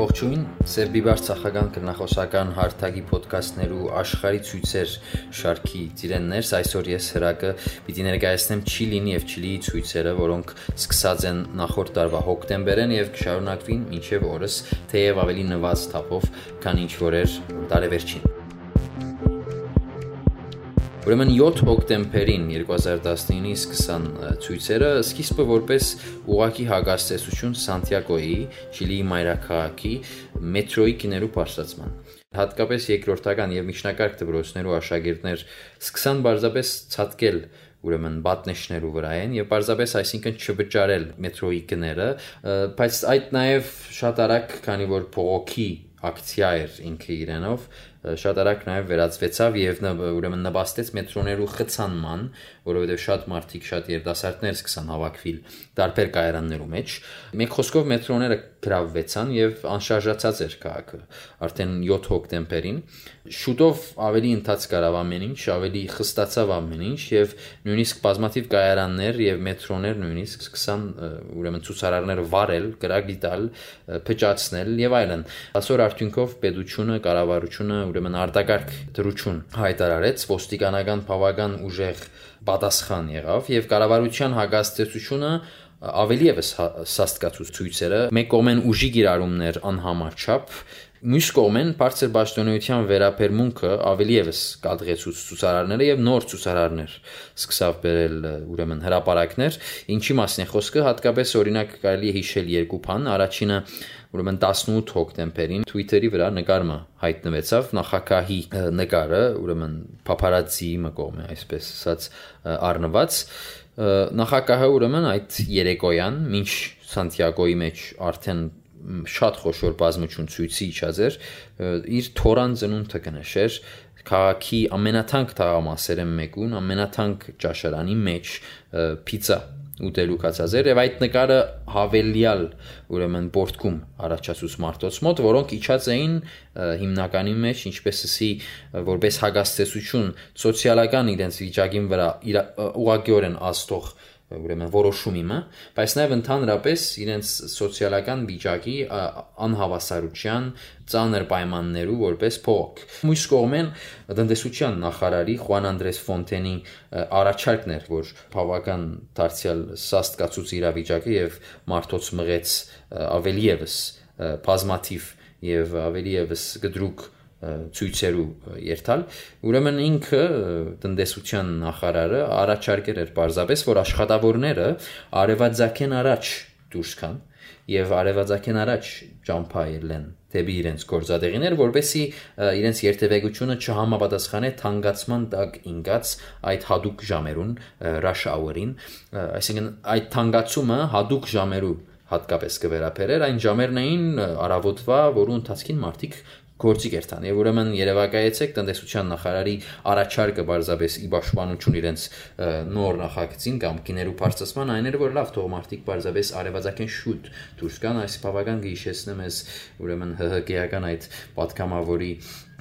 Ողջույն, Սև Բիբար ցախական կրնախոսական հարթակի ոդկասթներու աշխարհի ցույցեր շարքի ծիրեններս այսօր ես հրակը պիտի ներկայացնեմ Չիլին եւ Չիլիի ցույցերը, որոնք սկսած են նախորդ տարվա հոկտեմբերին եւ կշարունակվին մինչեւ օրս, թեև ավելի նված թափով, քան ինչ որ էր տարեվերջին։ Ուրեմն 7 հոկտեմբերին 2019-ի սկսան ցույցերը սկիզբը որպես ուղակի հագաստեցություն Սանտիագոյի, Չիլիի մայրաքաղաքի մետրոյի կիներու բարձրացման։ Հատկապես երկրորդական եւ միջնակարգ դպրոցներու աշակերտներ սկսան բարձրապես ցածկել ուրեմն բատնեշներու վրա են եւ պարզապես այսինքն չվճարել մետրոյի գները, բայց այդ նաեւ շատ արագ, քանի որ փողոքի ակցիա էր ինքը իրենով, շատ արագ նաև վերածվեցավ եւ ուրեմն նպաստեց մետրոներու խցանման, որովհետեւ շատ մարդիկ, շատ երիտասարդներ սկսան հավաքվել տարբեր կայարաններու մեջ։ Մեկ խոսքով մետրոները գրավվեցան եւ անշարժացած էր քաղաքը։ Արդեն 7 հոկտեմբերին շուտով ավելի ընթաց կարավ ամեն ինչ, ավելի խստացավ ամեն ինչ եւ նույնիսկ բազմաթիվ կայարաններ եւ մետրոներ նույնիսկ սկսան ուրեմն ցուցարարներ վարել, գրագի տալ, փճացնել եւ այլն։ Այսօր արդյունքով պետությունը, կառավարությունը ուրեմն արտակարգ դրություն հայտարարեց ոստիկանական բավական ուժեղ պատասխան եղավ եւ կառավարության հագաստեցությունը ավելի եւս սաստկացուց ցույցերը մեկ կողմեն ուժի գիրառումներ անհամաչափ Մյուս կողմեն բարձր ճշտոնության վերապերմունքը ավելի եւս կադրեցուց ցուցարարները եւ նոր ցուցարարներ սկսավ բերել ուրեմն հրաապարակներ, ինչի մասն է խոսքը, հատկապես օրինակ կարելի է հիշել երկու բան, առաջինը ուրեմն 18 հոկտեմբերին Twitter-ի վրա նկարը հայտնվեցավ նախակահի նկարը, ուրեմն paparazzi մկողմ է այսպես ասած առնված նախակահը ուրեմն այդ երեկոյան ինչ Սանտիագոյի մեջ արդեն շատ խոշոր բազմություն ցույցի իջած էր իր թորան ծնունդը կնշեր քաղաքի ամենաթանկ թաղամասերը մեկուն ամենաթանկ ճաշարանի մեջ պիցա ուտելու կացազեր եւ այդ նկարը հավելյալ ուրեմն պորտկում առաջացուց մարտոց մոտ, որոնք իջած էին հիմնականի մեջ, ինչպես ասի, որպես հագաստեցություն սոցիալական իրենց վիճակին վրա ուղղակիորեն աստող ուրեմն որոշում իմը, բայց նաև ընդհանրապես իրենց սոցիալական վիճակի անհավասարության ծանր պայմաններու որպես փոք։ Մյուս կողմեն տնտեսության նախարարի Խուան Անդրես Ֆոնտենի առաջարկն էր, որ բավական դարձյալ սաստկացուց իրավիճակը եւ մարդոց մղեց ավելի եւս բազմաթիվ եւ ավելի եւս գդրուկ ցույցերու երթալ ուրեմն ինքը տնտեսության նախարարը առաջարկեր էր պարզապես որ աշխատավորները արևածագեն առաջ դուրս կան եւ արևածագեն առաջ ճամփայելեն դեպի իրենց գործադեղիներ, որբեսի իրենց երթևեկությունը չհամապատասխանե թանկացման տակ ինգած այդ հadoop ժամերուն rush hour-ին, այսինքն այդ թանկացումը հadoop ժամերու հատկապես կվերապերեր այն ժամերն էին արավոտվա, որու ընթացքին մարդիկ գործի կերտան եւ ուրեմն երևակայեցեք տնտեսության նախարարի առաջարկը բարձաբես ի պաշտպանություն իրենց նոր նախագծին կամ գիներու բարձրացման այն էր որ լավ թող մարդիկ բարձաբես արևածագեն շուտ դուրս կան այս բավական գիշեցնեմ ես ուրեմն ՀՀԿ-ական այդ պատկամավորի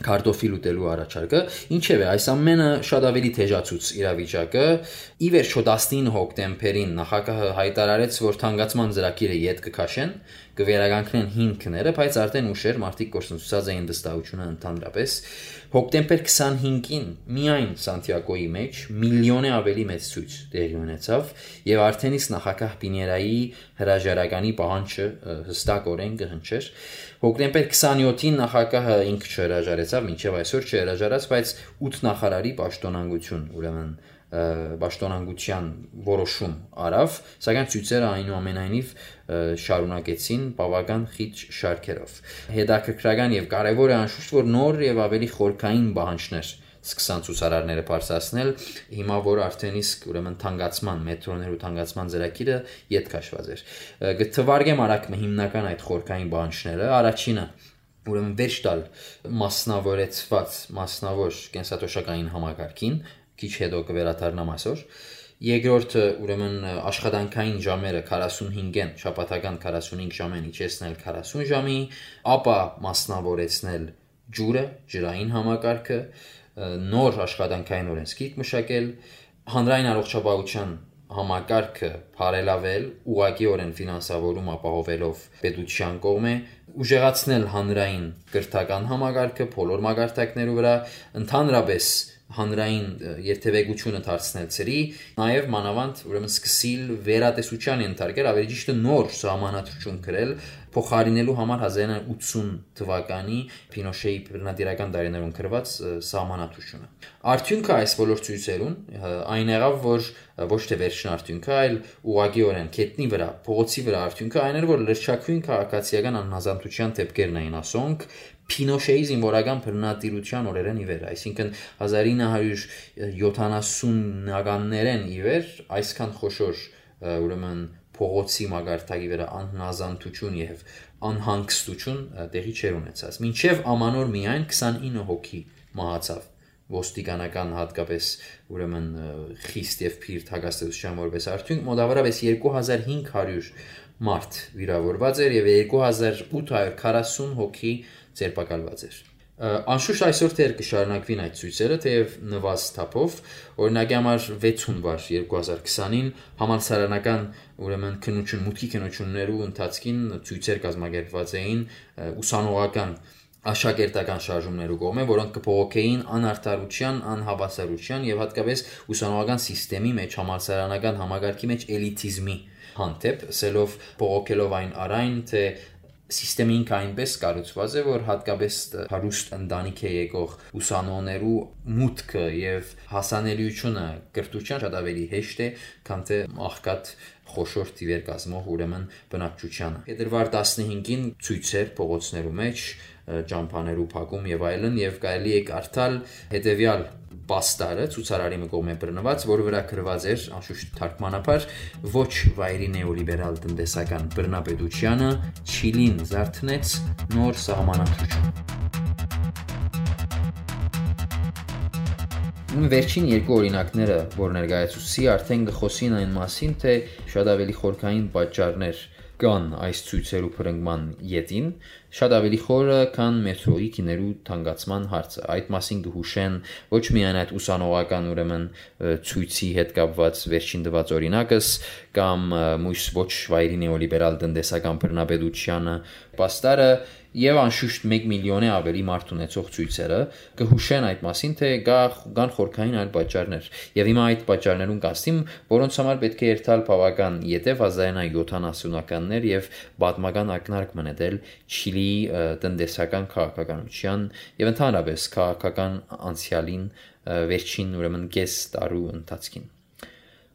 կարտոֆիլ ուտելու առաջարկը ինչևէ այս ամենը շատ ավելի թեժացուց իրավիճակը ի վերջո 19 հոկտեմբերին նախագահը հայտարարեց որ թանկացման ծրագիրը յետ կքաշեն կվերականգնեն հիմքները, բայց արդեն ուշեր մարդիկ կորսնցուցած էին վստահությունը ընդհանրապես։ Հոկտեմբեր 25-ին միայն Սանտիագոյի մեջ միլիոնե ավելի մեծ ցույց տեղի ունեցավ եւ արդեն իսկ նախագահ Պիներայի հրաժարականի պահանջը հստակորեն կհնչեր։ Հոկտեմբեր 27-ին նախագահը ինքը չհրաժարեցավ, մինչև այսօր չհրաժարած, բայց 8 նախարարի պաշտոնանկություն, ուրեմն պաշտոնանկության որոշում արավ, սակայն ցույցերը այնուամենայնիվ շարունակեցին բավական խիտ շարքերով։ Հետաքրքրական եւ կարեւոր է անշուշտ որ նոր եւ ավելի խորքային բանջներ սկսան ցուսարարները բարձրացնել հիմա որ արդեն իսկ ուրեմն թանկացման մետրոներու թանկացման ծրագիրը յետ քաշված էր գտվարգեմ արագ հիմնական այդ խորքային բանջները առաջինը ուրեմն վերջ տալ մասնավորեցված մասնավոր կենսատոշակային համակարգին քիչ հետո կվերաթարնամ այսօր Երկրորդը ուրեմն աշխատանքային ժամերը 45-են, շաբաթական 45 ժամեն իջեցնել 40 ժամի, ապա մասնավորեցնել ջուրը, ջրային համակարգը, նոր աշխատանքային օրենսգիրք մշակել, հանրային առողջապահության համակարգը բարելավել ուղղակիորեն ֆինանսավորում ապահովելով պետության կողմէ ուժեղացնել հանրային կրթական համակարգը բոլոր մագարտակներու վրա ընդհանրապես հանրային երթևեկությունը դարձնել ծրի, նաև մանավանդ ուրեմն սկսիլ վերատեսության ենթարկել, ավելի ճիշտ նոր սահմանադրություն գրել փոխարինելու համար 1980 թվականի Պինոշեի բռնադիրական դարիներուն գրված սահմանադրությունը։ Արդյունքը այս բոլոր ցույցերուն այն եղավ, որ ոչ թե վերջին արդյունքը, այլ ուղագիորեն կետնի վրա, փողոցի վրա արդյունքը այն էր, որ լրջակույն քաղաքացիական անհազանդության դեպքերն էին ասոնք, Պինոշեի զինվորական բռնատիրության օրերեն ի վեր, այսինքն 1970-ականներեն ի վեր այսքան խոշոր ուրեմն փողոցի մագարտակի վրա անհնազանդություն եւ անհանգստություն տեղի չեր ունեցած։ Մինչև ամանոր միայն 29 հոգի մահացավ ոստիկանական հատկապես ուրեմն խիստ եւ փիրտ հագաստեցության որպես արդյունք մոտավորապես 2500 մարդ վիրավորված էր եւ 2840 հոգի ձերբակալված էր։ Անշուշտ այսօր թեր կշարունակվին այդ ցույցերը, թեև նվազ թափով, օրինակի համար 6 հունվար 2020-ին համալսարանական ուրեմն քննություն մուտքի քննություններու ընթացքին ցույցեր կազմակերպված էին ուսանողական աշակերտական շարժումներու կողմէ, որոնք կփողոքեին անարթարության, անհավասարության եւ հատկապես ուսանողական համակարգի մեջ համալսարանական համագարկի մեջ էլիտիզմի հանդեպ, սելով փողոքելով այն արայն, թե Սիստեմը ինքը այնպես կառուցված է, որ հատկապես հարուստ ընտանիք է եկող ուսանողներու մուտքը եւ հասանելիությունը կրթության շատ ավելի հեշտ է, քան թե աղքատ խոշոր տիվեր կազմող ուրեմն բնակչությանը։ Փետրվար 15-ին ցույցեր փողոցներու մեջ ճամփաներու փակում եւ այլն եւ կարելի է կարդալ հետեւյալ պաստարը ցուցարարի կողմէ բռնված, որը վրա գրված էր անշուշտ թարգմանաբար ոչ վայրի նեոլիբերալ տնտեսական բռնապետությանը Չիլին զարթնեց նոր սահմանադրություն։ Վերջին երկու օրինակները, որ ներկայացուցի, արդեն գխոսին այն մասին, թե շատ ավելի խորքային պատճառներ կան այս ցույցերու փրկման յետին, շատ ավելի խորը, քան մետրոյի գիներու թանկացման հարցը։ Այդ մասին կհուշեն ոչ միայն այդ ուսանողական ուրեմն ցույցի հետ կապված վերջին դված օրինակս կամ մույս ոչ վայրի նեոլիբերալ տնտեսական բռնապետությանը պաստարը եւ անշուշտ 1 միլիոնի ավելի մարդ ունեցող ցույցերը կհուշեն այդ մասին թե գա կան խորքային այլ պատճառներ եւ հիմա այդ պատճառներուն կաստիմ որոնց համար պետք է երթալ բավական յետև 1970-ականներ եւ պատմական ակնարկ մնետել Չիլի տնտեսական քաղաքականության եւ ընդհանրապես քաղաքական անցյալին վերջին ուրեմն կես տարու ընթացքին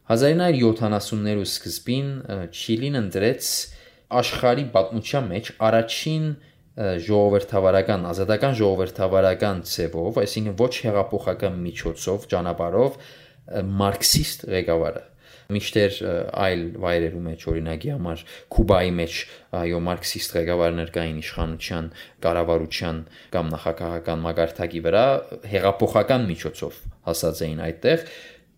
1970-ներու սկզբին Չիլին ընտրեց աշխարհի պատմության մեջ առաջին ժողովրդավարական, ազատական ժողովրդավարական ցևով, այսինքն ոչ հեղափոխական միջոցով, ճանապարհով մարքսիստ ղեկավարը միշտեր այլ վայրերու մեջ օրինակի համար Կուբայի մեջ այո մարքսիստ ղեկավարներ կային իշխանության կառավարության կամ նախագահական մագարտակի վրա հեղափոխական միջոցով հասած էին այդտեղ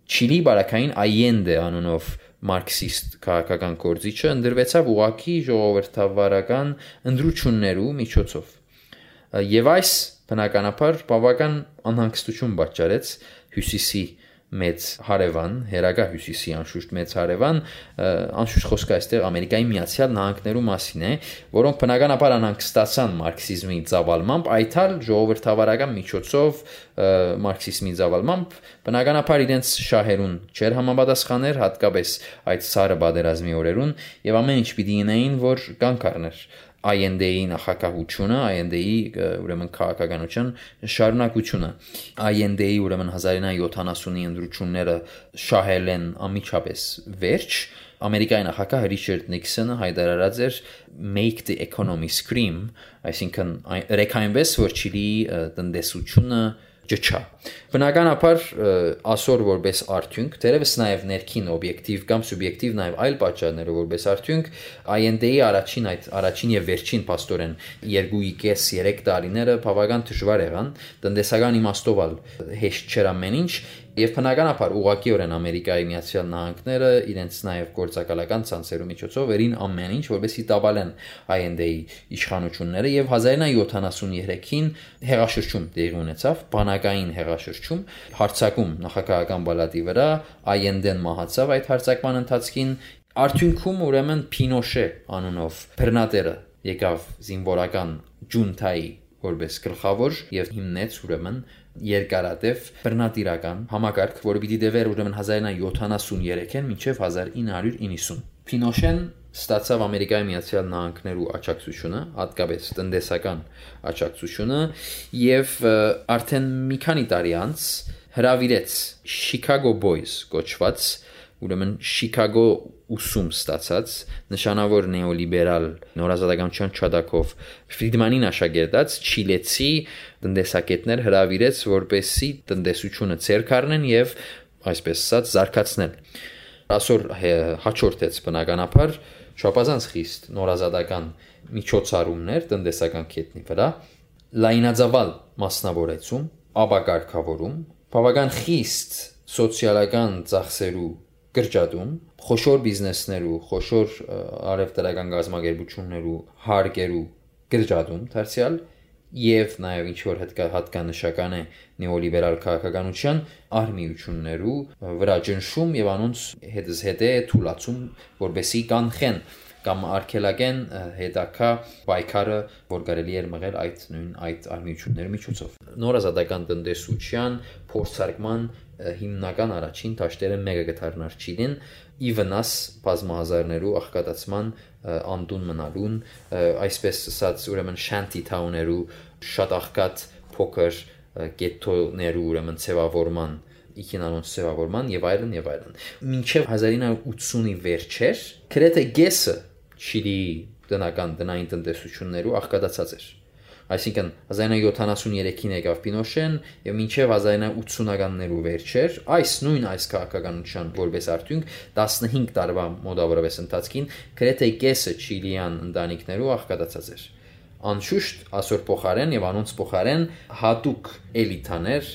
Չիլի բարակային Այենդե անունով մարքսիստ քաղաքական կորձիչը ընդրվեցավ ուղակի ժողովրդավարական ընդրություններու միջոցով։ Եվ այս բնականաբար բավական անհանգստություն պատճառեց հյուսիսի մեծ հարևան, Հերագա Հյուսիսի անշուշտ մեծ հարևան, անշուշտ խոսքը այստեղ Ամերիկայի Միացյալ Նահանգներու մասին է, որոնք բնականաբար անհանգստացան մարքսիզմի ծավալմամբ, այդալ ժողովրդավարական միջոցով մարքսիզմի ծավալմամբ, բնականաբար իրենց շահերուն չեր համապատասխաներ, հատկապես այդ ցարը բادرազմի օրերուն, եւ ամեն ինչ պիտի ունեին, որ կանգ առներ IND-ի նախակահությունը, IND-ի ուրեմն քաղաքականության շարունակությունը։ IND-ի ուրեմն 1970-ի ընդրությունները շահել են ամիջապես վերջ, Ամերիկայի նախագահ Ռիչարդ Նիքսոնը հայտարարած էր make the economy scream, այսինքն ռեքայնպես որ Չիլի տնտեսությունը ճճա։ Բնականաբար ասոր որպես արդյունք, դերևս նաև ներքին օբյեկտիվ կամ սուբյեկտիվ նաև այլ պատճառներով որպես արդյունք, IND-ի առաջին այդ առաջին եւ վերջին աստորեն 2.5-3 տարիները բավական դժվար եղան, տնտեսական իմաստով հեշտ չէր ամեն ինչ Եվ բնականաբար ուղղակիորեն Ամերիկայի Միացյալ Նահանգները իրենց նաև գործակալական ցանցերու միջոցով վերին ամեն ինչ, որովհետեւ տավալեն IND-ի իշխանությունները եւ 1973-ին հեղաշրջում տեղի ունեցավ, բանակային հեղաշրջում, հարցակում նախագահական բալատի վրա, IND-ն մահացավ այդ հարցակման ընթացքին Արդյունքում ուրեմն Պինոշե անունով բռնատերը եկավ զինվորական ջունտայի որպես գլխավոր եւ հիմնեց ուրեմն երկարատև բռնատիրական համակարգ, որը պիտի դեվեր ուրեմն 1973-ին մինչև 1990։ Պինոշեն ստացավ Ամերիկայի Միացյալ Նահանգներու աջակցությունը, հատկապես տնտեսական աջակցությունը եւ արդեն մի քանի տարի անց հրավիրեց Chicago Boys կոչված ուրեմն Շիկագո ուսում ստացած նշանավոր նեոլիբերալ նորազատականության չադակով Ֆրիդմանին աշակերտած Չիլեցի տնտեսակետներ հրավիրեց որպեսի տնտեսությունը ցերկ առնեն եւ այսպես ասած զարգացնել ասոր հաջորդեց բնականաբար շապազանց խիստ նորազատական միջոցառումներ տնտեսական կետնի վրա լայնածավալ մասնավորեցում ապակարգավորում բավական խիստ սոցիալական ծախսերու կրճատում, խոշոր բիզնեսներու, խոշոր արևտրական գազམ་ագերբություններու հարկերու կրճատում դարձյալ եւ նաեւ ինչ որ հատկանշական է նեոլիբերալ քաղաքականության արմիություններու վրա ջնշում եւ անոնց հետս հետե թուլացում որբեսի կանխեն կամ արկելագեն հետակա պայքարը որ կարելի էր մղել այդ նույն այդ արմիությունների միջոցով նորազատական տնտեսության փորձարկման հիմնական առաջին դաշտերը մեկը գտարնար Չիլին ի վնաս բազմահազարներու աղքատացման անդուն մնալուն այսպես ասած ուրեմն շանտի թաուներու շատ աղքատ փոքր գետոներու ուրեմն ցևավորման իքինանոց ցևավորման եւ այլն եւ այլն մինչեւ 1980-ի վերջեր գրեթե գեսը Չիլի տնական տնային տնտեսություններու աղքատացած էր Այսինքն 1973-ին եկավ Պինոշեն եւ մինչեւ 1980-ականներու վերջեր այս նույն այս քաղաքականության որպես արդյունք 15 տարվա մոտավորապես ընթացքին գրեթե կեսը չիլիան ընտանիքներու աղքատացած էր։ Անշուշտ ասոր փոխարեն եւ անոնց փոխարեն հատուկ էլիտաներ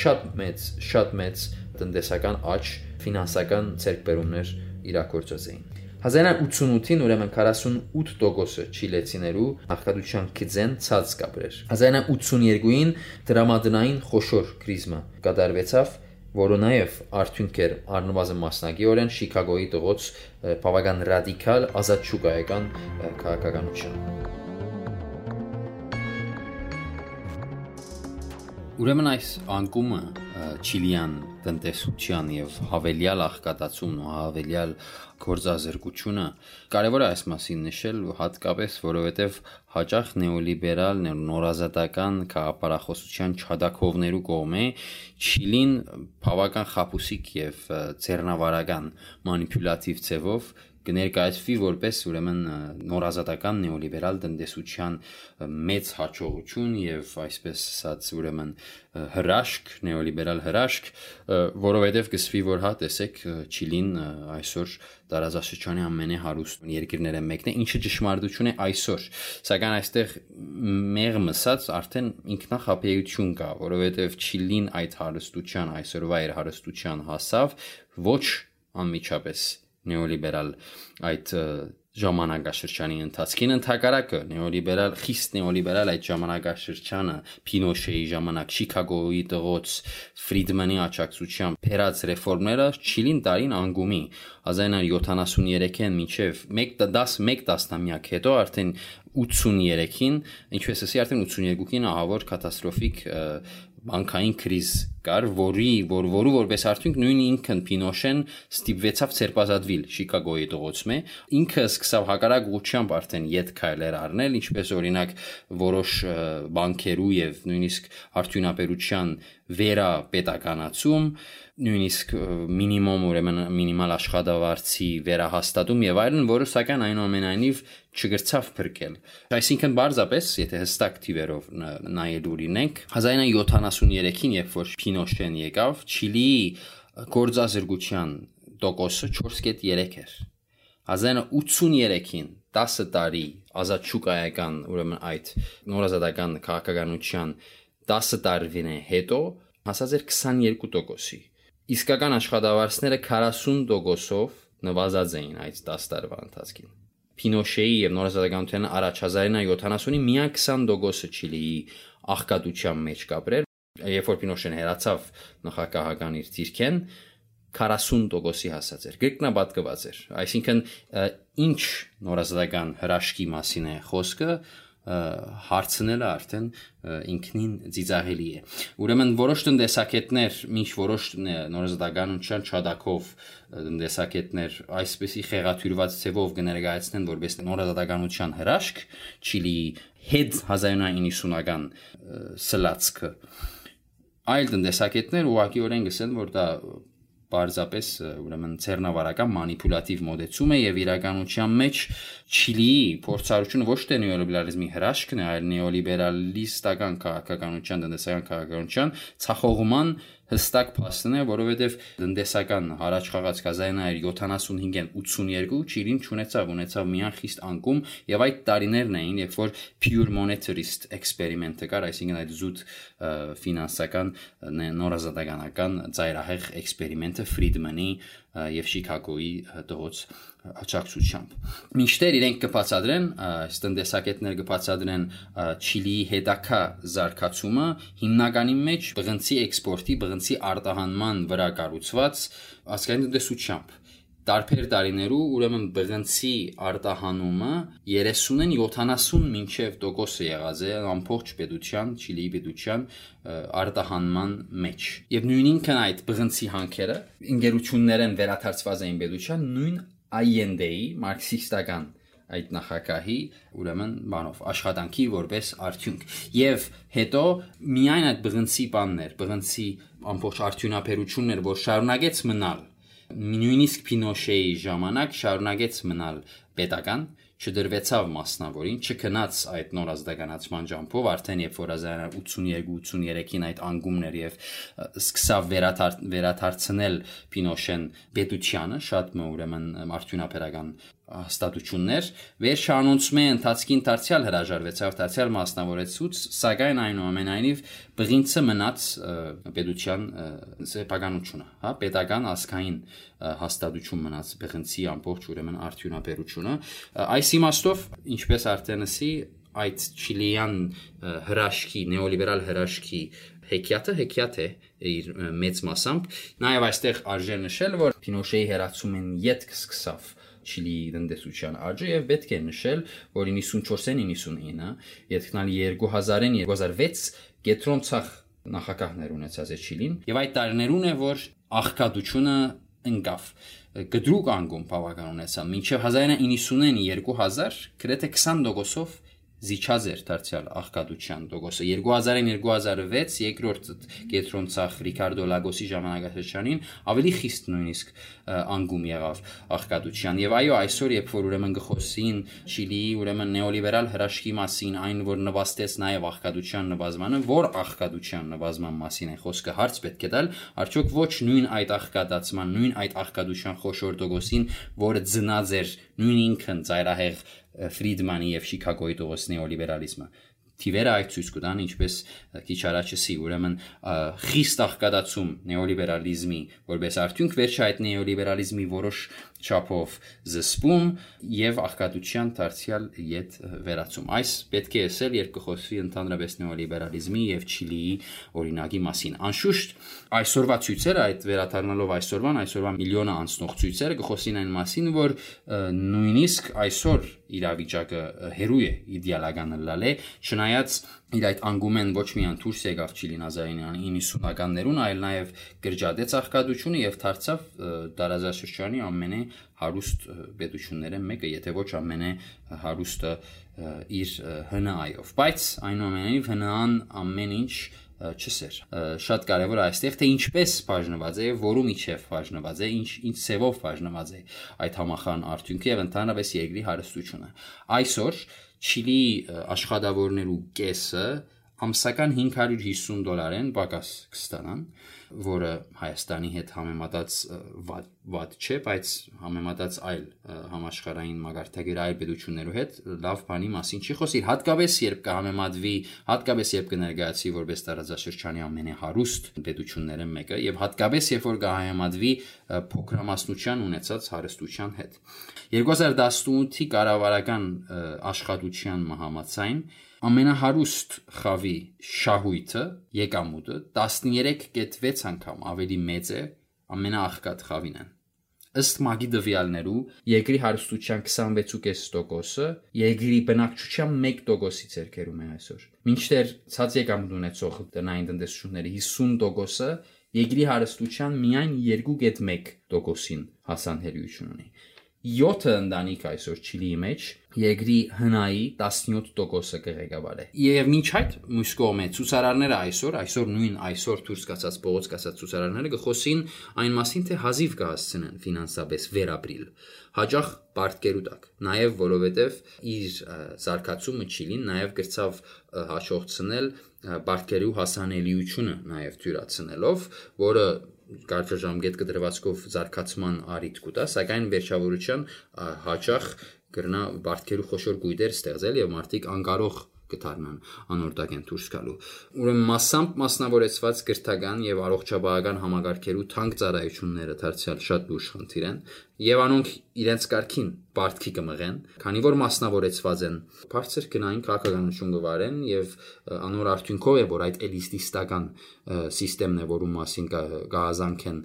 շատ մեծ շատ մեծ տնտեսական աճ ֆինանսական ցերկբերումներ իրակորձած էին 1988-ին ուրեմն 48%-ը չիլեցիներու աղքատության գծեն ցած կապրեր։ 1982-ին դրամատնային խոշոր քրիզմա կատարվեցավ, որը նաև արդյունք էր առնվազն մասնակիորեն Շիկագոյի տղոց բավական ռադիկալ ազատ շուկայական քաղաքականության։ Ուրեմն այս անկումը Չիլիան տնտեսության եւ հավելյալ աղքատացումն ու հավելյալ գործազրկությունը կարևոր է այս մասին նշել հատկապես որովհետեւ հաճախ նեոլիբերալ նորազատական քաղաքապարախոսության չադակովներու կողմէ Չիլին բավական խապուսիկ եւ ցերնավարական մանիպուլատիվ ձևով կներկայացվի որպես ուրեմն նորազատական նեոլիբերալ տնտեսության մեծ հաջողություն եւ այսպես ասած ուրեմն հրաշք նեոլիբերալ հրաշք որովհետեւ կսվի որ հա տեսեք Չիլին այսօր տարածաշրջանի ամենահարուստ երկրները մեկն է ինչը ճշմարտություն է այսօր սակայն այստեղ մեղմ ասած արդեն ինքնախապեյություն կա որովհետեւ Չիլին այդ հարստության այսօրվա իր հարստության հասավ ոչ անմիջապես նեոլիբերալ այդ ժամանակաշրջանի ընթացքին ընդհակարակը նեոլիբերալ խիստ նեոլիբերալ այդ ժամանակաշրջանը Պինոշեի ժամանակ Շիկագոյի տղոց Ֆրիդմանի աջակցությամբ փերած ռեֆորմները Չիլին տարին անգումի 1973-ին մինչև 1-10 տասնամյակ հետո արդեն 83-ին ինչպես ասի արդեն 82-ին ահավոր կատաստրոֆիկ բանկային կրիզ կար, որի որ որու որպես արդյունք նույն ինքն Պինոշեն ստիպվեցավ ցերպազատվիլ Շիկագոյի տողոցմե ինքը սկսավ հակարակ ուղությամբ արդեն յետ քայլեր առնել ինչպես օրինակ որոշ բանկերու եւ նույնիսկ արդյունաբերության վերա պետականացում նույնիսկ մինիմում ուրեմն մինիմալ աշխատավարձի վերահաստատում եւ այլն, որը սակայն այնուամենայնիվ չգրցավ փրկել։ Այսինքն բարձապես, եթե հստակ թիվերով նայելու լինենք, 1973-ին, երբ որ Պինոշեն եկավ, Չիլիի գործազրկության տոկոսը 4.3 էր։ 1983-ին 10 տարի ազատ շուկայական, ուրեմն այդ նորազատական քաղաքականության 10 տարվին հետո հասած էր 22%-ի իսկական աշխատավարձները 40%-ով նվազած էին այդ 10 տարվա ընթացքում։ Պինոշեի եւ նորազատականության առաջազարինա 70-ի միայն 20%-ը Չիլիի աղքատության մեջ կապրեր, երբ որ Պինոշեն հերացավ նախագահական իր ցիրքեն 40%-ի հասած էր։ Գրկնաբատկված էր։ Այսինքն ինչ նորազատական հրաշքի մասին է խոսքը, հարցնելը արդեն ինքնին ծիծաղելի է։ Ուրեմն որոշ տնտեսակետներ, ինչ որոշ նորազդականության չադակով տնտեսակետներ այսպեսի խեղաթյուրված ցևով կներկայացնեն որպես նորազդականության հրաշք Չիլիի հետ 1990-ական սլացքը այլ տնտեսակետներ ուղղակիորեն գսեն որ դա պարզապես ուրեմն ցերնավարական մանիպուլատիվ մոդեցում է եւ իրականության մեջ Չիլիի փորձառությունը ոչ թե նեոլիբերալիզմի հրաշքն է, այլ նեոլիբերալիստական քաղաքականության, տնտեսական քաղաքականության ցախողման հստակ փաստն է, որովհետև տնտեսական հարաճ խաղաց 1975-ին 82 Չիլին ճանաչավ ունեցավ միան խիստ անկում եւ այդ տարիներն էին, երբ որ pure monetarist experiment-ը կար, այսինքն այդ զուտ ֆինանսական նորազատականական ծայրահեղ էքսպերիմենտը Friedman-ի եւ Շիկագոյի տղոց աջակցությամբ։ Մինչդեռ իրենք կբացատրեն, այս տնտեսակետներ կբացատրեն Չիլիի հետակա զարգացումը հիմնականի մեջ բղնցի էքսպորտի, բղնցի արտահանման վրա կառուցված ասկային տնտեսությամբ տարբեր տարիներու ուրեմն բղնցի արտահանումը 30-ին 70 մինչև տոկոսը եղած է ամբողջ պետության, Չիլիի պետության արտահանման մեջ։ Եվ նույնինքն այդ բղնցի հանքերը ինգերություններեն վերաթարցված էին պետության նույն Allende-ի մարքսիստական այդ նախագահի ուրեմն բանով աշխատանքի որպես արդյունք եւ հետո միայն այդ բղնցի բաններ բղնցի ամբողջ արդյունաբերություններ որ շարունակեց մնալ նույնիսկ Պինոշեի ժամանակ շարունակեց մնալ պետական չդրվեցավ մասնավորին, չքնած այդ նոր ազդականացման ջամփով, արդեն երբ որ 1982-83-ին այդ անգումներ եւ սկսավ վերաթար, վերաթարցնել Պինոշեն պետությանը, շատ ուրեմն արդյունաբերական հաստատություններ վերջանոնցմե ընթացքին դարձյալ հրաժարվեցավ դարձյալ մասնավորեցուց սակայն այնուամենայնիվ բղինցը մնաց պետության սեփականությունը հա պետական ասկային հաստատություն մնաց բղինցի ամբողջ ուրեմն արդյունաբերությունը այս իմաստով ինչպես արտենսի այդ չիլիան հրաշքի նեոլիբերալ հրաշքի հեքիաթը հեքիաթ է իր մեծ մասամբ նաև այստեղ արժե նշել որ Պինոշեի հերացումն յետք սկսավ Չիլիի տնտեսության աճը եւ պետք է նշել, որ 94-ին 99-ը, յետքնալ 2000-ին 2006 կետրոնցախ նախագահներ ունեցած է Չիլին եւ այդ տարիներուն է որ աղքատությունը ընկավ գդրուկ անգում բավական ունեցա մինչև 1990-ին 2000 գրեթե 20%-ով զիջած էր դարձյալ աղքատության տոկոսը. 2000-ին 2006 երկրորդ կետրոն ցախ Ռիկարդո Լագոսի ժամանակաշրջանին ավելի խիստ նույնիսկ անգում եղավ աղքատության եւ այո այսօր երբ որ ուրեմն գխոսին Չիլիի ուրեմն նեոլիբերալ հրաշքի մասին այն որ նվաստեց նաեւ աղքատության նվազմանը որ աղքատության նվազման մասին է խոսքը հարց պետք է տալ արդյոք ոչ նույն այդ աղքատացման նույն այդ աղքատության խոշոր տոկոսին որը ծնած էր նույն ինքն ծայրահեղ Ֆրիդմանի եւ Շիկագոյի տողոս նեոլիբերալիզմը թիվերը այդ ցույց կտան ինչպես քիչ առաջսի ուրեմն խիստ աղկատացում նեոլիբերալիզմի որպես արդյունք վերջը այդ նեոլիբերալիզմի որոշ չափով զսպում եւ աղկատության դարձյալ յետ վերացում այս պետք է ասել երբ կխոսվի ընդհանրապես նեոլիբերալիզմի եւ Չիլիի օրինակի մասին անշուշտ այսօրվա ցույցերը այդ վերաթարնալով այսօրվան այսօրվա միլիոնը անցնող ցույցերը կխոսին այն մասին որ նույնիսկ այսօր իրավիճակը հերույ է իդեալական լալե չնայած իր այդ անգումեն ոչ միայն դուրս եկավ Չիլին 1990-ականներուն, այլ նաև գրջադեց աղքատությունը եւ դարձավ դարազաշրջանի ամենե հարուստ պետությունները մեկը, եթե ոչ ամենե հարուստը իր հնայով։ Բայց այնուամենայնիվ հնան ամեն ինչ չսեր։ Շատ կարևոր է այստեղ թե ինչպես բաժնված է, որու միջև բաժնված է, ինչ ինչ ծևով բաժնված է այդ համախան արդյունքը եւ ընդհանրապես երկրի հարստությունը։ Այսօր Չիլի աշխատավորներու կեսը ամսական 550 դոլար են պակաս կստանան որը Հայաստանի հետ համեմատած վատ, վատ չէ, բայց համեմատած այլ համաշխարհային մագարտագիր այլ պետություններու հետ լավ բանի մասին չի խոսի, հատկապես երբ կհամեմատվի, հատկապես երբ կներկայացի որպես տարածաշրջանի ամենահարուստ պետությունները մեկը եւ հատկապես երբ որ կհամեմատվի փոքրամասնության ունեցած հարստության հետ։ 2018-ի կառավարական աշխատության մահամացային ամենահարուստ խավի շահույթը եկամուտը 13.6 անգամ ավելի մեծ է ամենաաղքատ խավինն ըստ մագի դվյալներու երկրի հարստության 26.5%-ը երկրի բնակչության 1%-ի ցերկերում է այսօր մինչդեռ ցած եկամուտ ունեցող տնային տնտեսությունների 50%-ը երկրի հարստության միայն 2.1%-ին հասանելիություն ունի 7 ընտանիք այսօր Չիլիի մեջ երկրի հնայի 17%-ը կղեկավար է։ Եվ ոչ այդ մյուս կողմը ցուցարարները այսօր, այսօր նույն այսօր դուրս գացած փողոց գացած ցուցարարները գխոսին այն մասին, թե հազիվ կհասցնեն ֆինանսապես վերապրիլ։ Հաջող պարտկերու տակ։ Նաև որովհետև իր զարգացումը Չիլին նաև գրծավ հաջողցնել պարտկերու հասանելիությունը նաև թյուրացնելով, որը կարճաժամկետ կդրվածքով զարգացման արիթ կուտա, սակայն վերջավորության հաճախ կրնա բարդքերու խոշոր գույդեր ստեղծել եւ մարդիկ անկարող կդառնան անորդագեն դուրս գալու։ Ուրեմն massամբ մասնավորեցված գրթական եւ առողջապահական համագարկերու թանկ ծառայությունները դարձյալ շատ լուրջ խնդիր են եւ անոնք իրենց կարգին բարդքի կմղեն, քանի որ մասնավորեցված են բարձր գնային քաղաքականություն գվարեն եւ անոր արդյունքով է որ այդ էլիտիստական համակարգն է, որում մասին գահազանք են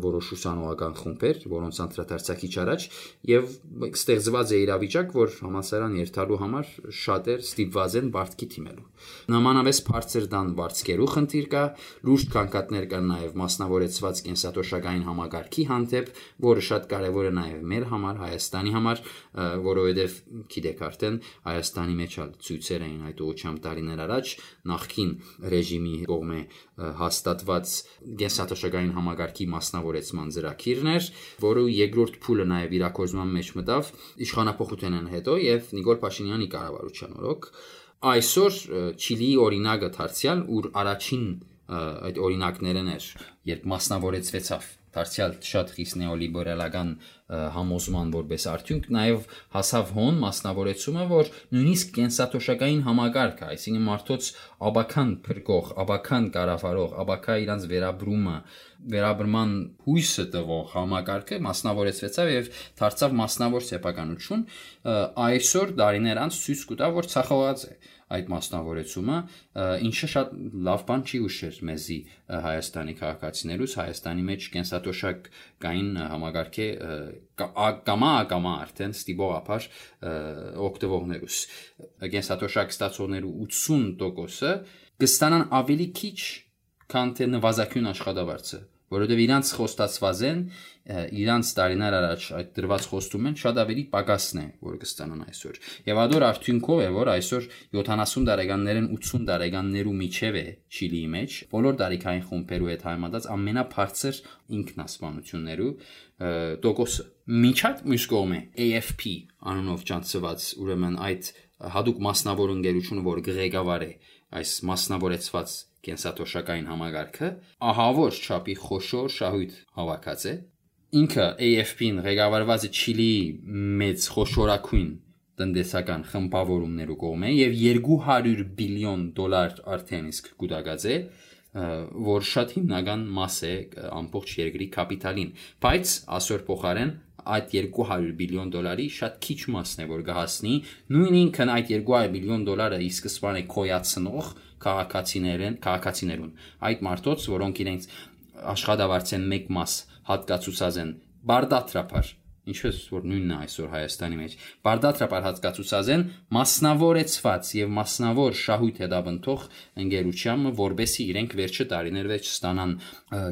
որոշ ուսանողական խումբեր, որոնց անդրադարձակիչ առաջ եւ ստեղծված է իրավիճակ, որ համասարան երթալու համար շատեր ստիպված են բարդքի թիմելու։ Նամանավես բարձր դան բարձկերու խնդիր կա, լուրջ կանկատներ կան նաեւ մասնավորեցված կենսատոշակային համակարգի հանդեպ, որը շատ կարևոր է նաև մեր համար, Հայաստանի համար, որովհետև գիտեք արդեն Հայաստանի մեջ ալ ցույցեր էին այդ ուղղությամբ տարիներ առաջ նախքին ռեժիմի կողմէ հաստատված գենսաթոշակային համագարկի մասնավորեցման ծրագիրներ, որը երկրորդ փուլը նաև իրակորձման մեջ մտավ իշխանապողութենեն հետո եւ Նիկոլ Փաշինյանի կառավարության օրոք այսօր Չիլիի օրինակը դարձյալ, ուր առաջին այդ օրինակներն էր, երբ մասնավորեցվեցավ դարձյալ շատ խիստ նեոլիբերալական համոզման որպես արդյունք նաև հասավ հոն մասնավորեցումը, որ նույնիսկ կենսաթոշակային համակարգը, այսինքն մարդոց աբական փրկող, աբական կառավարող, աբակա իրանց վերաբրումը, վերաբրման հույսը տվող համակարգը մասնավորեցվեցավ եւ դարձավ մասնավոր սեփականություն, այսօր դարիներ անց ցույց կտա, որ ցախողած է այդ մասնավորեցումը, ինչը շատ լավ բան չի ուշեր մեզի Հայաստանի քաղաքացիներուս, Հայաստանի մեջ կենսատոշակ կային համագարկե կամա կամա արդեն ստիպողապար օկտեվողներուս կենսատոշակ ստացողներու 80%-ը կստանան ավելի քիչ քան թե նվազագույն աշխատավարձը որովհետև իրանց խոստացված են իրանց տարիներ առաջ այդ դրված խոստում են շատ ավելի պակասն է որ կստանան այսօր եւ ադոր արդյունքով է որ այսօր 70 տարեկաններն 80 տարեկաններու միջև է Չիլիի մեջ բոլոր տարիքային խումբերու հետ համեմատած ամենաբարձր ինքնասպանություններու տոկոսը միջատ մյուս կողմը AFP անունով ճանաչված ուրեմն այդ հadoop մասնավոր ընկերությունը որ ղեկավար է այս մասնավորեցված կենսաթոշակային համագարքը ահավոր չափի խոշոր շահույթ հավաքած է ինքը AFP-ին ղեկավարված է Չիլիի մեծ խոշորակույն տնտեսական խմբավորումներու կողմէ եւ 200 բիլիոն դոլար արդեն իսկ կուտակած է որ շատ հիմնական մաս է ամբողջ երկրի կապիտալին բայց ասոր փոխարեն այդ 200 բիլիոն դոլարի շատ քիչ մասն է որ կհասնի նույն ինքն այդ 200 բիլիոն դոլարը ի սկզբանե կոյացնող քաղաքացիներեն, քաղաքացիներուն։ Այդ մարդոց, որոնք իրենց աշխատավարձեն մեկ մաս հատկացուցած են բարդատրապար ինչպես որ նույնն է այսօր Հայաստանի մեջ բարդատրապար հատկացուցած են մասնավորեցված եւ մասնավոր շահույթ հետաբնթող ընկերությամը որբեսի իրենք վերջը տարիներ վեճ ստանան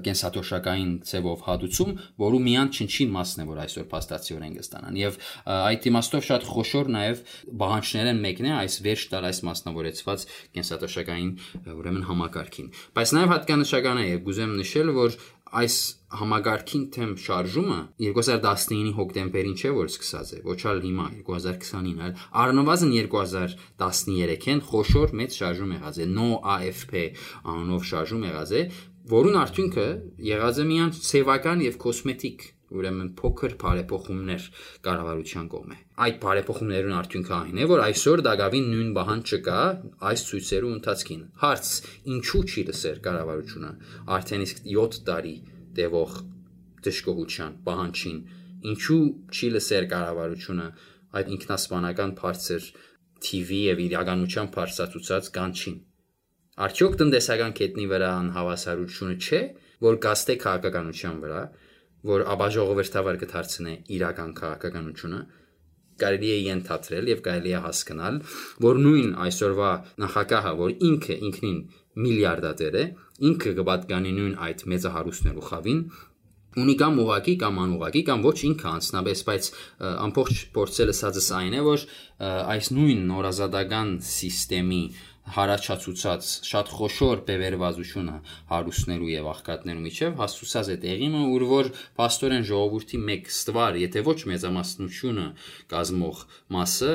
կենսաթոշակային ցևով հադուցում, որու միան չնչին մասն է որ այսօր փաստացիորեն կստանան եւ այդ իմաստով շատ խոշոր նաեւ բանջներն մեկն է այս վերջ տալ այս մասնավորեցված կենսաթոշակային ուրեմն համակարգին բայց նաեւ հատկանշական է եւ գուզեմ նշել որ այս համագարքին թեմ շարժումը 2019-ի հոկտեմբերին չէ որ սկսած է, ոչալ հիմա 2020-ին, այլ առնվազն 2013-ին խոշոր մեծ շարժում եղած է, no AFP անունով շարժում եղած է, որուն արդյունքը եղած է միայն սևական եւ կոսմետիկ ուրեմն փոքր բարեփոխումներ կառավարության կողմէ։ Այդ բարեփոխումներուն արդյունքը այն է, որ այսօր դակավին նույն բան չկա այս ցույցերու ընթացքին։ Հարց. ինչու չի լսեր կառավարությունը արդեն իսկ 7 տարի տևող դժկոհության պահանջին ինչու չի լսեր կառավարությունը այդ ինքնասպանական բարձր TV եւ իրականության բարձրացուցած կանչին Արդյոք տնտեսական կետնի վրա անհավասարությունը չէ, որ գաստե քաղաքականության վրա, որ ապա ժողովրդավար կդարձնե իրական քաղաքականությունը, կարելի է ենթադրել եւ կարելի է հասկանալ, որ նույն այսօրվա նախագահը, որ ինքը ինքնին միլիարդատեր է, ինքը կպատկանի նույն այդ մեծահարուստներու խավին, ունի կամ ուղակի կամ անուղակի կամ ոչ ինքը անցնաբես, բայց ամբողջ փորձելը սածս այն է, որ այս նույն նորազատական համակարգի հարաճացուցած շատ խոշոր բևերվազությունը հարուսներու եւ աղքատներու միջև հասցուցած է տեղինը ուր որ աստորեն ժողովրդի մեկ ստվար եթե ոչ մեծամասնությունը կազմող մասը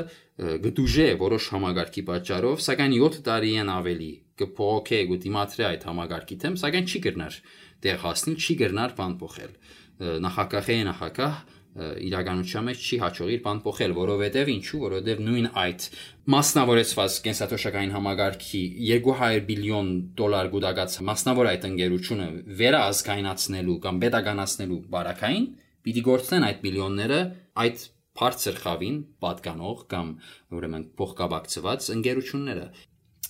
գտուժե որոշ համագարկի պատճառով սակայն 7 տարի են ավելի կփոքե գուտիմատրի այդ համագարկի թեմ սակայն չի գրնար դեր հասնի չի գրնար բան փոխել նախակախեի նախակահ իրականության մեջ չի հաջողի բան փոխել, որովհետև ինչու, որովհետև նույն այդ մասնավորեցված կենսաթոշակային համագարքի 200 բիլիոն դոլար գուտակած մասնավոր այդ ընկերությունը վերաազգայնացնելու կամ բետականացնելու բարակային պիտի գործեն այդ միլիոնները այդ բարձր խավին պատկանող կամ ուրեմն փոխկապակցված ընկերությունները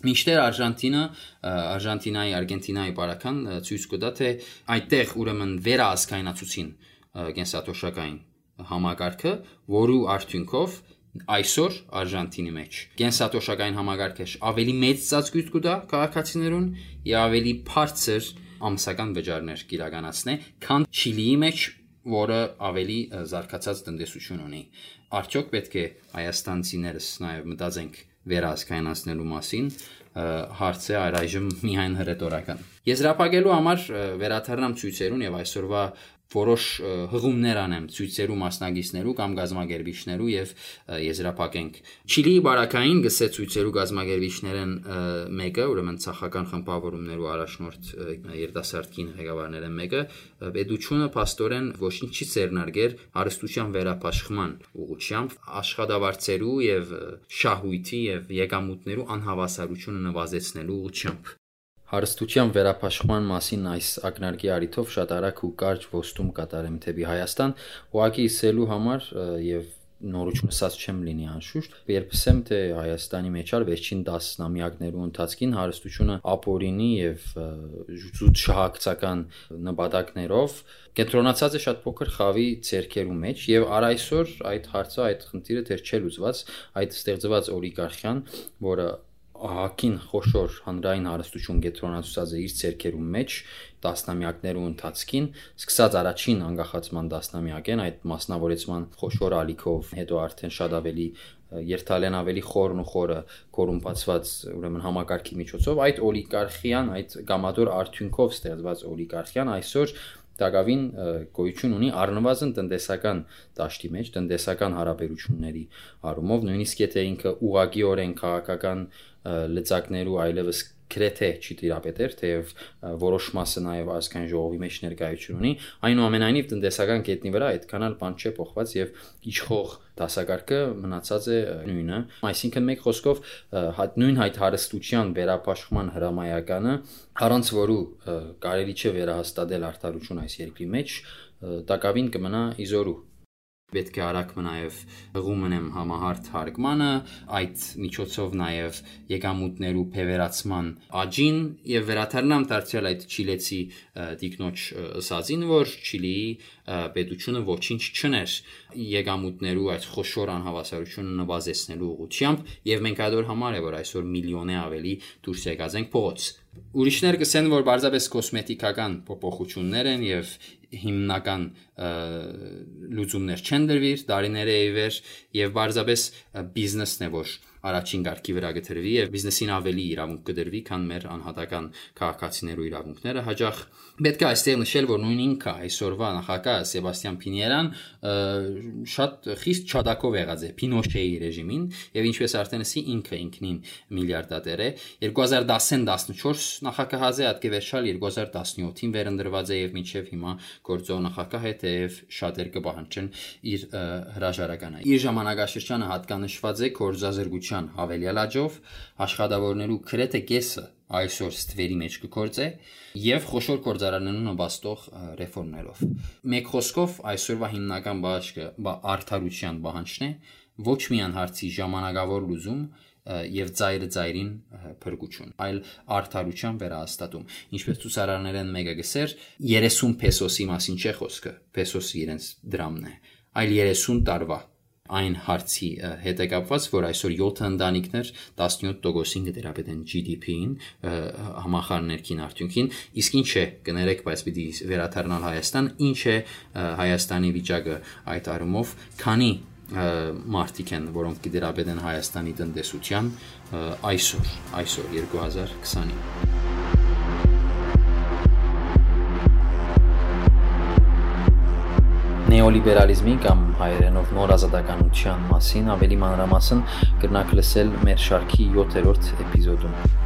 Մինչդեռ Արժանտինա, Արժանտինայի, Արգենտինայի բարական ցույց կտա թե այդտեղ ուրեմն վերաազգայնացուցին կենսաթոշակային համակարգը, որու արդյունքով այսօր Արժանտինի մեջ կենսատոշակային համակարգը ավելի մեծ ծածկույթ կուտա քաղաքացիներուն եւ ավելի բարձր ամսական վճարներ կիրականացնե, քան Չիլիի մեջ, որը ավելի զարգացած տնտեսություն ունի։ Արդյոք պետք է հայաստանցիներս նաեւ մտածենք վերահսկայնացնելու մասին, հարցը այժմ միայն հրետորական։ Եզրափակելու համար վերաթարնամ ցույցերուն եւ այսօրվա որոշ հղումներ անեմ ցույցերու մասնագետներու կամ գազագերբիչներու եւ եզրափակենք Չիլիի բարակային գսե ցույցերու գազագերբիչներն մեկը ուրեմն ցախական խմբավորումներու առաջնորդ երդասարտքին ղեկավարներն մեկը պետությունը աստորեն ոչինչ չի ծերնարգեր արստության վերապաշխման ուղղությամբ աշխատավարձերու եւ շահույթի եւ եկամուտներու անհավասարությունը նվազեցնելու ուղղությամբ Հարստության վերապաշխման մասին այս ակնարկի արիթով շատ արագ ու կարճ ոստում կատարեմ թեպի Հայաստան, ուղակի իսելու համար եւ նորություն ասած չեմ լինի անշուշտ, երբ ասեմ թե Հայաստանի մեջ ալ վերջին 10 նամյակներու ընթացքին հարստությունը ապօրինի եւ զուտ շահակցական նպատակներով կենտրոնացած է շատ փոքր խավի ցերկերու մեջ եւ առ այսօր այդ հարցը այդ խնդիրը դեռ չէ լուծված, այդ ստեղծված օլիգարխիան, որը ահակին խոշոր հանրային հարստություն կենտրոնացած է իր ցերկերու մեջ տասնամյակներու ընթացքին, սկսած առաջին անկախացման տասնամյակեն այդ մասնավորեցման խոշոր ալիքով, հետո արդեն շատ ավելի երթալեն ավելի խորն ու խորը կորումպացված ուրեմն համակարգի միջոցով այդ օլիգարխիան, այդ գամադոր արդյունքով ստեղծված օլիգարխիան այսօր Դակավին գոյություն ունի առնվազն տնտեսական դաշտի մեջ, տնտեսական հարաբերությունների առումով, նույնիսկ եթե ինքը ուղագիորեն քաղաքական լծակներու այլևս գրեթե չի տիրապետեր, թեև որոշ մասը նաև ազգային ժողովի մեջ ներկայություն ունի, այնուամենայնիվ տնտեսական կետնի վրա այդքան էլ բան չէ փոխված եւ իշխող դասակարգը մնացած է նույնը, այսինքն մեկ խոսքով նույն հայտ հարստության վերապաշխման հրամայականը առանց որու կարելի չէ վերահաստատել արտարություն այս երկրի մեջ, տակավին կմնա իզորու պետք է արագ մնայև հղում մնեմ համահարթ հարգմանը, այդ միջոցով նաև եկամուտներու փևերացման աջին եւ վերաթարնամ դարձյալ այդ չիլեցի դիկնոջ ըսածին, որ Չիլիի պետությունը ոչինչ չներ եկամուտներու այդ խոշոր անհավասարությունը նվազեցնելու ուղղությամբ եւ մենք ադոր համար է որ այսօր միլիոնե ավելի դուրս եկած ենք փողոց Ուրիշներ կսեն, որ բարձրապես կոսմետիկական փոփոխություններ են եւ հիմնական լուծումներ չեն դրվիր, դարիներ է իվեր եւ բարձրապես բիզնեսն է, որ առաջին ղարքի վրա գտնվի եւ բիզնեսին ավելի իրավունք կդրվի, քան մեր անհատական քաղաքացիներու իրավունքները։ Հաջող պետք է այստեղ նշել, որ նույն ինքը այսօրվա նախագահ Սեբաստիան Պինիերան շատ խիստ չադակով եղած է Պինոշեի ռեժիմին եւ ինչպես արդեն ասի ինքը ինքնին միլիարդատեր է 2010-14 նախագահազե ատկեվերջալ 2017-ին վերընտրված է եւ մինչեւ հիմա գործող նախագահ է թեև շատեր կբահանջեն իր հրաժարականը իր ժամանակաշրջանը հատկանշված է կորզազրկության հավելյալ աճով աշխատավորներու քրեթե կեսը այսօր ստվերի մեջ կգործե եւ խոշոր կորձարաններուն նպաստող ռեֆորմներով։ Մեկ խոսքով այսօրվա հիմնական բաժկը բա արդարության բանջն է, ոչ միայն հարցի ժամանակավոր լուզում եւ ծայրը ծայրին փրկություն, այլ արդարության վերահաստատում։ Ինչպես ցուսարաններեն մեկը գսեր 30 պեսոսի մասին չէ խոսքը, պեսոսը իրենց դրամն է, այլ 30 տարվա այն հարցի հետ է կապված, որ այսօր 7 ընտանիքներ 17%-ին կդերապետեն GDP-ին համախառն ներքին արդյունքին, իսկ ինչ է կներեք, բայց պիտի վերաթարնալ Հայաստան, ինչ է Հայաստանի վիճակը այդ առումով, քանի մարտիկ են, որոնք կդերապետեն Հայաստանի տնտեսության այսօր, այսօր 2020-ին նեոլիբերալիզմի կամ հայերենով նոր ազատականության մասին ավելի մանրամասն կրնակ լսել մեր շարքի 7-րդ էպիզոդում։